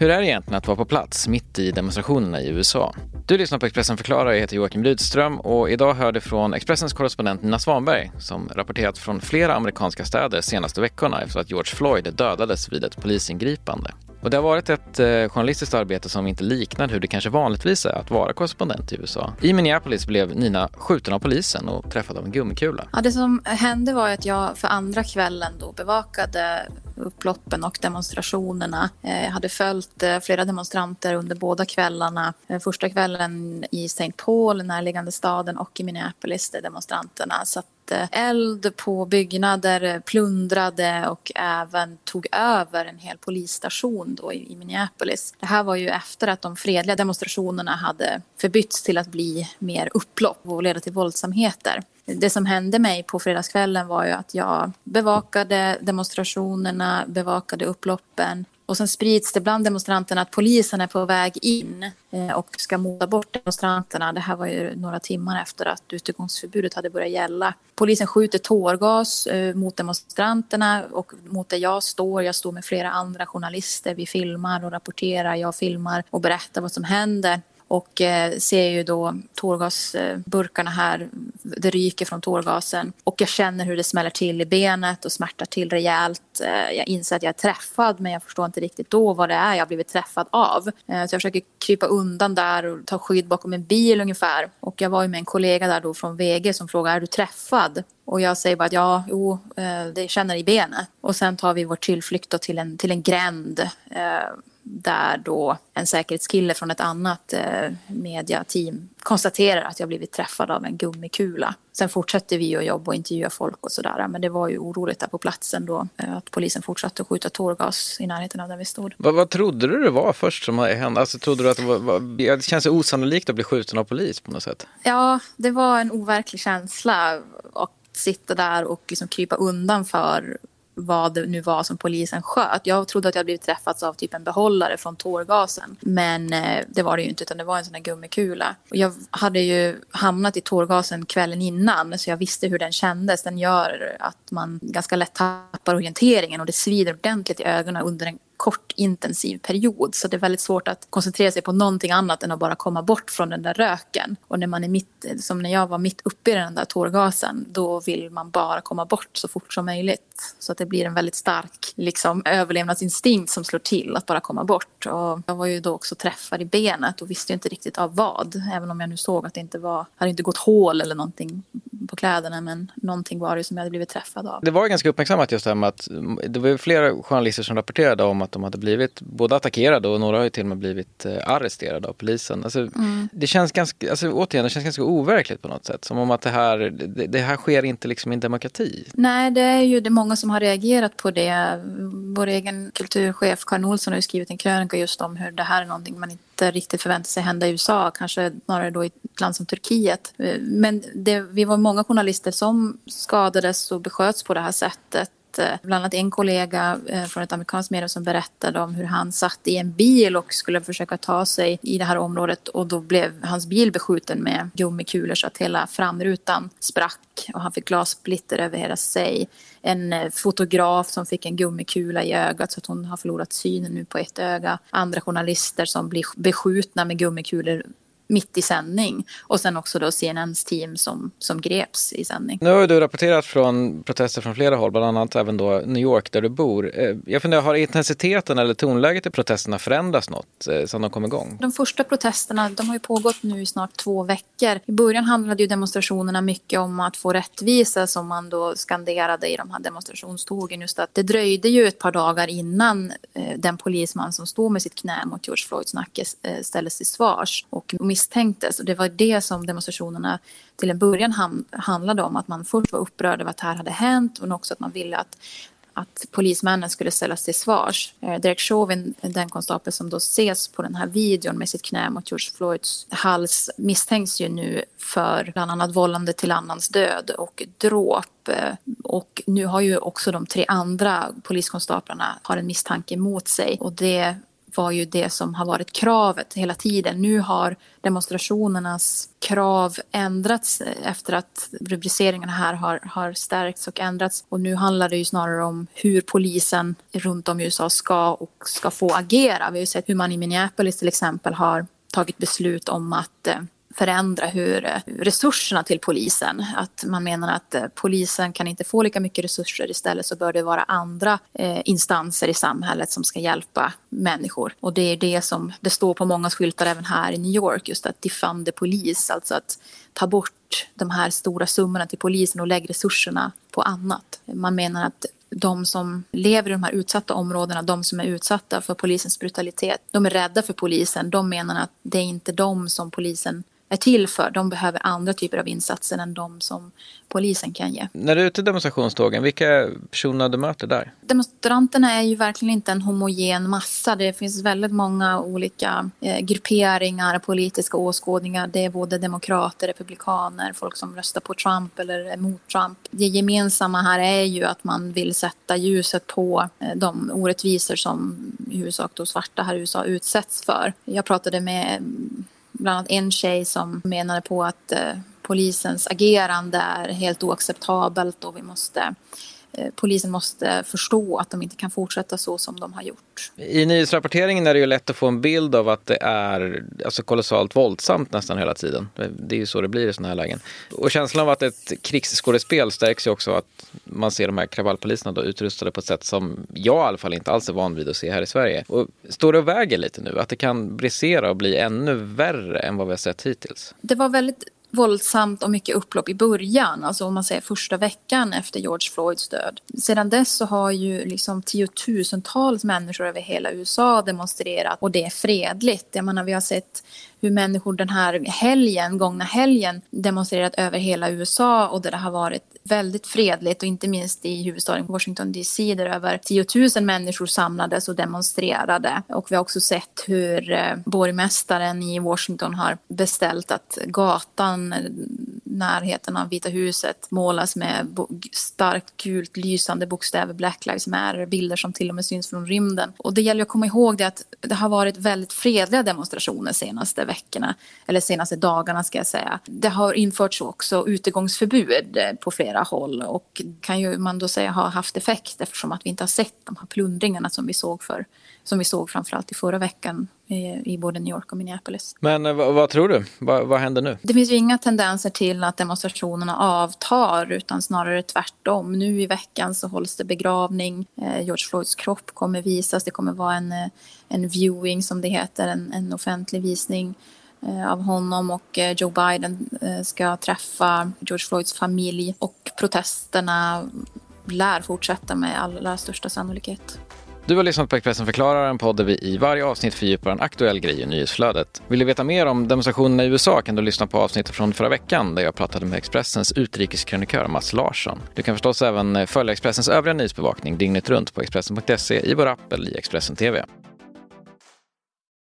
Hur är det egentligen att vara på plats mitt i demonstrationerna i USA? Du lyssnar på Expressen förklarar. Jag heter Joakim Rydström och idag hör du från Expressens korrespondent Nina Svanberg som rapporterat från flera amerikanska städer senaste veckorna efter att George Floyd dödades vid ett polisingripande. Och det har varit ett eh, journalistiskt arbete som inte liknar hur det kanske vanligtvis är att vara korrespondent i USA. I Minneapolis blev Nina skjuten av polisen och träffad av en gummikula. Ja, det som hände var att jag för andra kvällen då bevakade upploppen och demonstrationerna. Eh, jag hade följt eh, flera demonstranter under båda kvällarna. Eh, första kvällen i St. Paul, närliggande staden, och i Minneapolis där demonstranterna satte eld på byggnader, plundrade och även tog över en hel polisstation då i Minneapolis. Det här var ju efter att de fredliga demonstrationerna hade förbytts till att bli mer upplopp och leda till våldsamheter det som hände mig på fredagskvällen var ju att jag bevakade demonstrationerna, bevakade upploppen och sen sprids det bland demonstranterna att polisen är på väg in eh, och ska mota bort demonstranterna. Det här var ju några timmar efter att utegångsförbudet hade börjat gälla. Polisen skjuter tårgas eh, mot demonstranterna och mot där jag står. Jag står med flera andra journalister. Vi filmar och rapporterar. Jag filmar och berättar vad som händer och eh, ser ju då tårgasburkarna eh, här, det ryker från tårgasen och jag känner hur det smäller till i benet och smärtar till rejält. Eh, jag inser att jag är träffad men jag förstår inte riktigt då vad det är jag har blivit träffad av. Så jag försöker krypa undan där och ta skydd bakom en bil ungefär. Och jag var ju med en kollega där då från VG som frågade är du träffad? Och jag säger bara att ja, jo, det känner i benet. Och sen tar vi vår tillflykt till en, till en gränd där då en säkerhetskille från ett annat eh, mediateam konstaterar att jag blivit träffad av en gummikula. Sen fortsätter vi att jobba och intervjua folk och sådär. Men det var ju oroligt där på platsen då. Eh, att polisen fortsatte att skjuta tårgas i närheten av där vi stod. Vad, vad trodde du det var först som hände? Alltså, trodde du att det, var, var, det känns osannolikt att bli skjuten av polis på något sätt? Ja, det var en overklig känsla. Och sitta där och liksom krypa undan för vad det nu var som polisen sköt. Jag trodde att jag blivit träffad av typ en behållare från tårgasen. Men eh, det var det ju inte utan det var en sån här gummikula. Och jag hade ju hamnat i tårgasen kvällen innan så jag visste hur den kändes. Den gör att man ganska lätt tappar orienteringen och det svider ordentligt i ögonen under en kort intensiv period. Så det är väldigt svårt att koncentrera sig på någonting annat än att bara komma bort från den där röken. Och när man är mitt, som när jag var mitt uppe i den där tårgasen, då vill man bara komma bort så fort som möjligt. Så att det blir en väldigt stark liksom, överlevnadsinstinkt som slår till att bara komma bort. Och jag var ju då också träffad i benet och visste inte riktigt av vad. Även om jag nu såg att det inte var, hade inte gått hål eller någonting på kläderna men någonting var det som jag hade blivit träffad av. Det var ganska uppmärksammat just det här med att det var flera journalister som rapporterade om att de hade blivit både attackerade och några har ju till och med blivit eh, arresterade av polisen. Alltså, mm. Det känns ganska, alltså, återigen, det känns ganska overkligt på något sätt. Som om att det här, det, det här sker inte liksom i en demokrati. Nej, det är ju det många som har reagerat på det. Vår egen kulturchef Karin Olsson har ju skrivit en krönika just om hur det här är någonting man inte inte riktigt förväntar sig hända i USA, kanske snarare då i ett land som Turkiet. Men det, vi var många Många journalister som skadades och besköts på det här sättet eh, bland annat en kollega eh, från ett amerikanskt medium som berättade om hur han satt i en bil och skulle försöka ta sig i det här området och då blev hans bil beskjuten med gummikulor så att hela framrutan sprack och han fick glassplitter över hela sig. En eh, fotograf som fick en gummikula i ögat så att hon har förlorat synen nu på ett öga. Andra journalister som blir beskjutna med gummikulor mitt i sändning. Och sen också då CNNs team som, som greps i sändning. Nu har du rapporterat från protester från flera håll, bland annat även då New York där du bor. Eh, jag funderar, har intensiteten eller tonläget i protesterna förändrats något eh, sedan de kom igång? De första protesterna de har ju pågått nu i snart två veckor. I början handlade ju demonstrationerna mycket om att få rättvisa som man då skanderade i de här demonstrationstågen. Just att det dröjde ju ett par dagar innan eh, den polisman som stod med sitt knä mot George Floyds nacke ställdes till svars. Och misstänktes. Och det var det som demonstrationerna till en början handlade om. Att man först var upprörd över att det här hade hänt men också att man ville att att polismännen skulle ställas till svars. Eh, Derek Chauvin, den konstapel som då ses på den här videon med sitt knä mot George Floyds hals misstänks ju nu för bland annat vållande till annans död och dråp. Eh, och nu har ju också de tre andra poliskonstaplarna har en misstanke mot sig och det var ju det som har varit kravet hela tiden. Nu har demonstrationernas krav ändrats eh, efter att rubriceringarna här har, har stärkts och ändrats. Och nu handlar det ju snarare om hur polisen runt om i USA ska och ska få agera. Vi har ju sett hur man i Minneapolis till exempel har tagit beslut om att eh, förändra hur eh, resurserna till polisen. Att man menar att eh, polisen kan inte få lika mycket resurser. Istället så bör det vara andra eh, instanser i samhället som ska hjälpa människor. Och det är det som det står på många skyltar även här i New York. Just att defund the police, alltså att ta bort de här stora summorna till polisen och lägga resurserna på annat. Man menar att de som lever i de här utsatta områdena, de som är utsatta för polisens brutalitet, de är rädda för polisen. De menar att det är inte de som polisen är till för. De behöver andra typer av insatser än de som polisen kan ge. När du är ute i demonstrationstågen, vilka personer du möter där? Demonstranterna är ju verkligen inte en homogen massa. Det finns väldigt många olika eh, grupperingar, politiska åskådningar. Det är både demokrater, republikaner, folk som röstar på Trump eller är emot Trump. Det gemensamma här är ju att man vill sätta ljuset på eh, de orättvisor som i huvudsak då svarta här i USA utsätts för. Jag pratade med bland annat en tjej som menade på att eh, polisens agerande är helt oacceptabelt och vi måste Eh, polisen måste förstå att de inte kan fortsätta så som de har gjort. I nyhetsrapporteringen är det ju lätt att få en bild av att det är alltså kolossalt våldsamt nästan hela tiden. Det är ju så det blir i sådana här lägen. Och känslan av att ett krigsskådespel stärks ju också att man ser de här kravallpoliserna då utrustade på ett sätt som jag i alla fall inte alls är van vid att se här i Sverige. Och står det och väger lite nu? Att det kan brisera och bli ännu värre än vad vi har sett hittills? Det var väldigt våldsamt och mycket upplopp i början, alltså om man säger första veckan efter George Floyds död. Sedan dess så har ju liksom tiotusentals människor över hela USA demonstrerat och det är fredligt. Jag menar, vi har sett hur människor den här helgen, gångna helgen demonstrerat över hela USA och där det har varit väldigt fredligt och inte minst i huvudstaden Washington DC där över 10 000 människor samlades och demonstrerade. Och vi har också sett hur eh, borgmästaren i Washington har beställt att gatan närheten av Vita huset målas med starkt gult lysande bokstäver Black Lives Matter, bilder som till och med syns från rymden. Och det gäller att komma ihåg det att det har varit väldigt fredliga demonstrationer senaste veckorna, eller senaste dagarna ska jag säga. Det har införts också utegångsförbud eh, på flera håll och kan ju man då säga ha haft effekt eftersom att vi inte har sett de här plundringarna som vi såg för som vi såg framförallt i förra veckan i både New York och Minneapolis. Men eh, vad, tror du? Vad, vad, händer nu? Det finns ju inga tendenser till att demonstrationerna avtar utan snarare tvärtom. Nu i veckan så hålls det begravning. Eh, George Floyds kropp kommer visas. Det kommer vara en, eh, en viewing som det heter, en, en offentlig visning av honom och Joe Biden ska träffa George Floyds familj och protesterna lär fortsätta med allra största sannolikhet. Du har lyssnat på Expressen förklarar, en podd där vi i varje avsnitt fördjupar en aktuell grej i nyhetsflödet. Vill du veta mer om demonstrationerna i USA kan du lyssna på avsnittet från förra veckan där jag pratade med Expressens utrikeskrönikör Mats Larsson. Du kan förstås även följa Expressens övriga nyhetsbevakning dygnet runt på Expressen.se, i vår app eller i Expressen TV.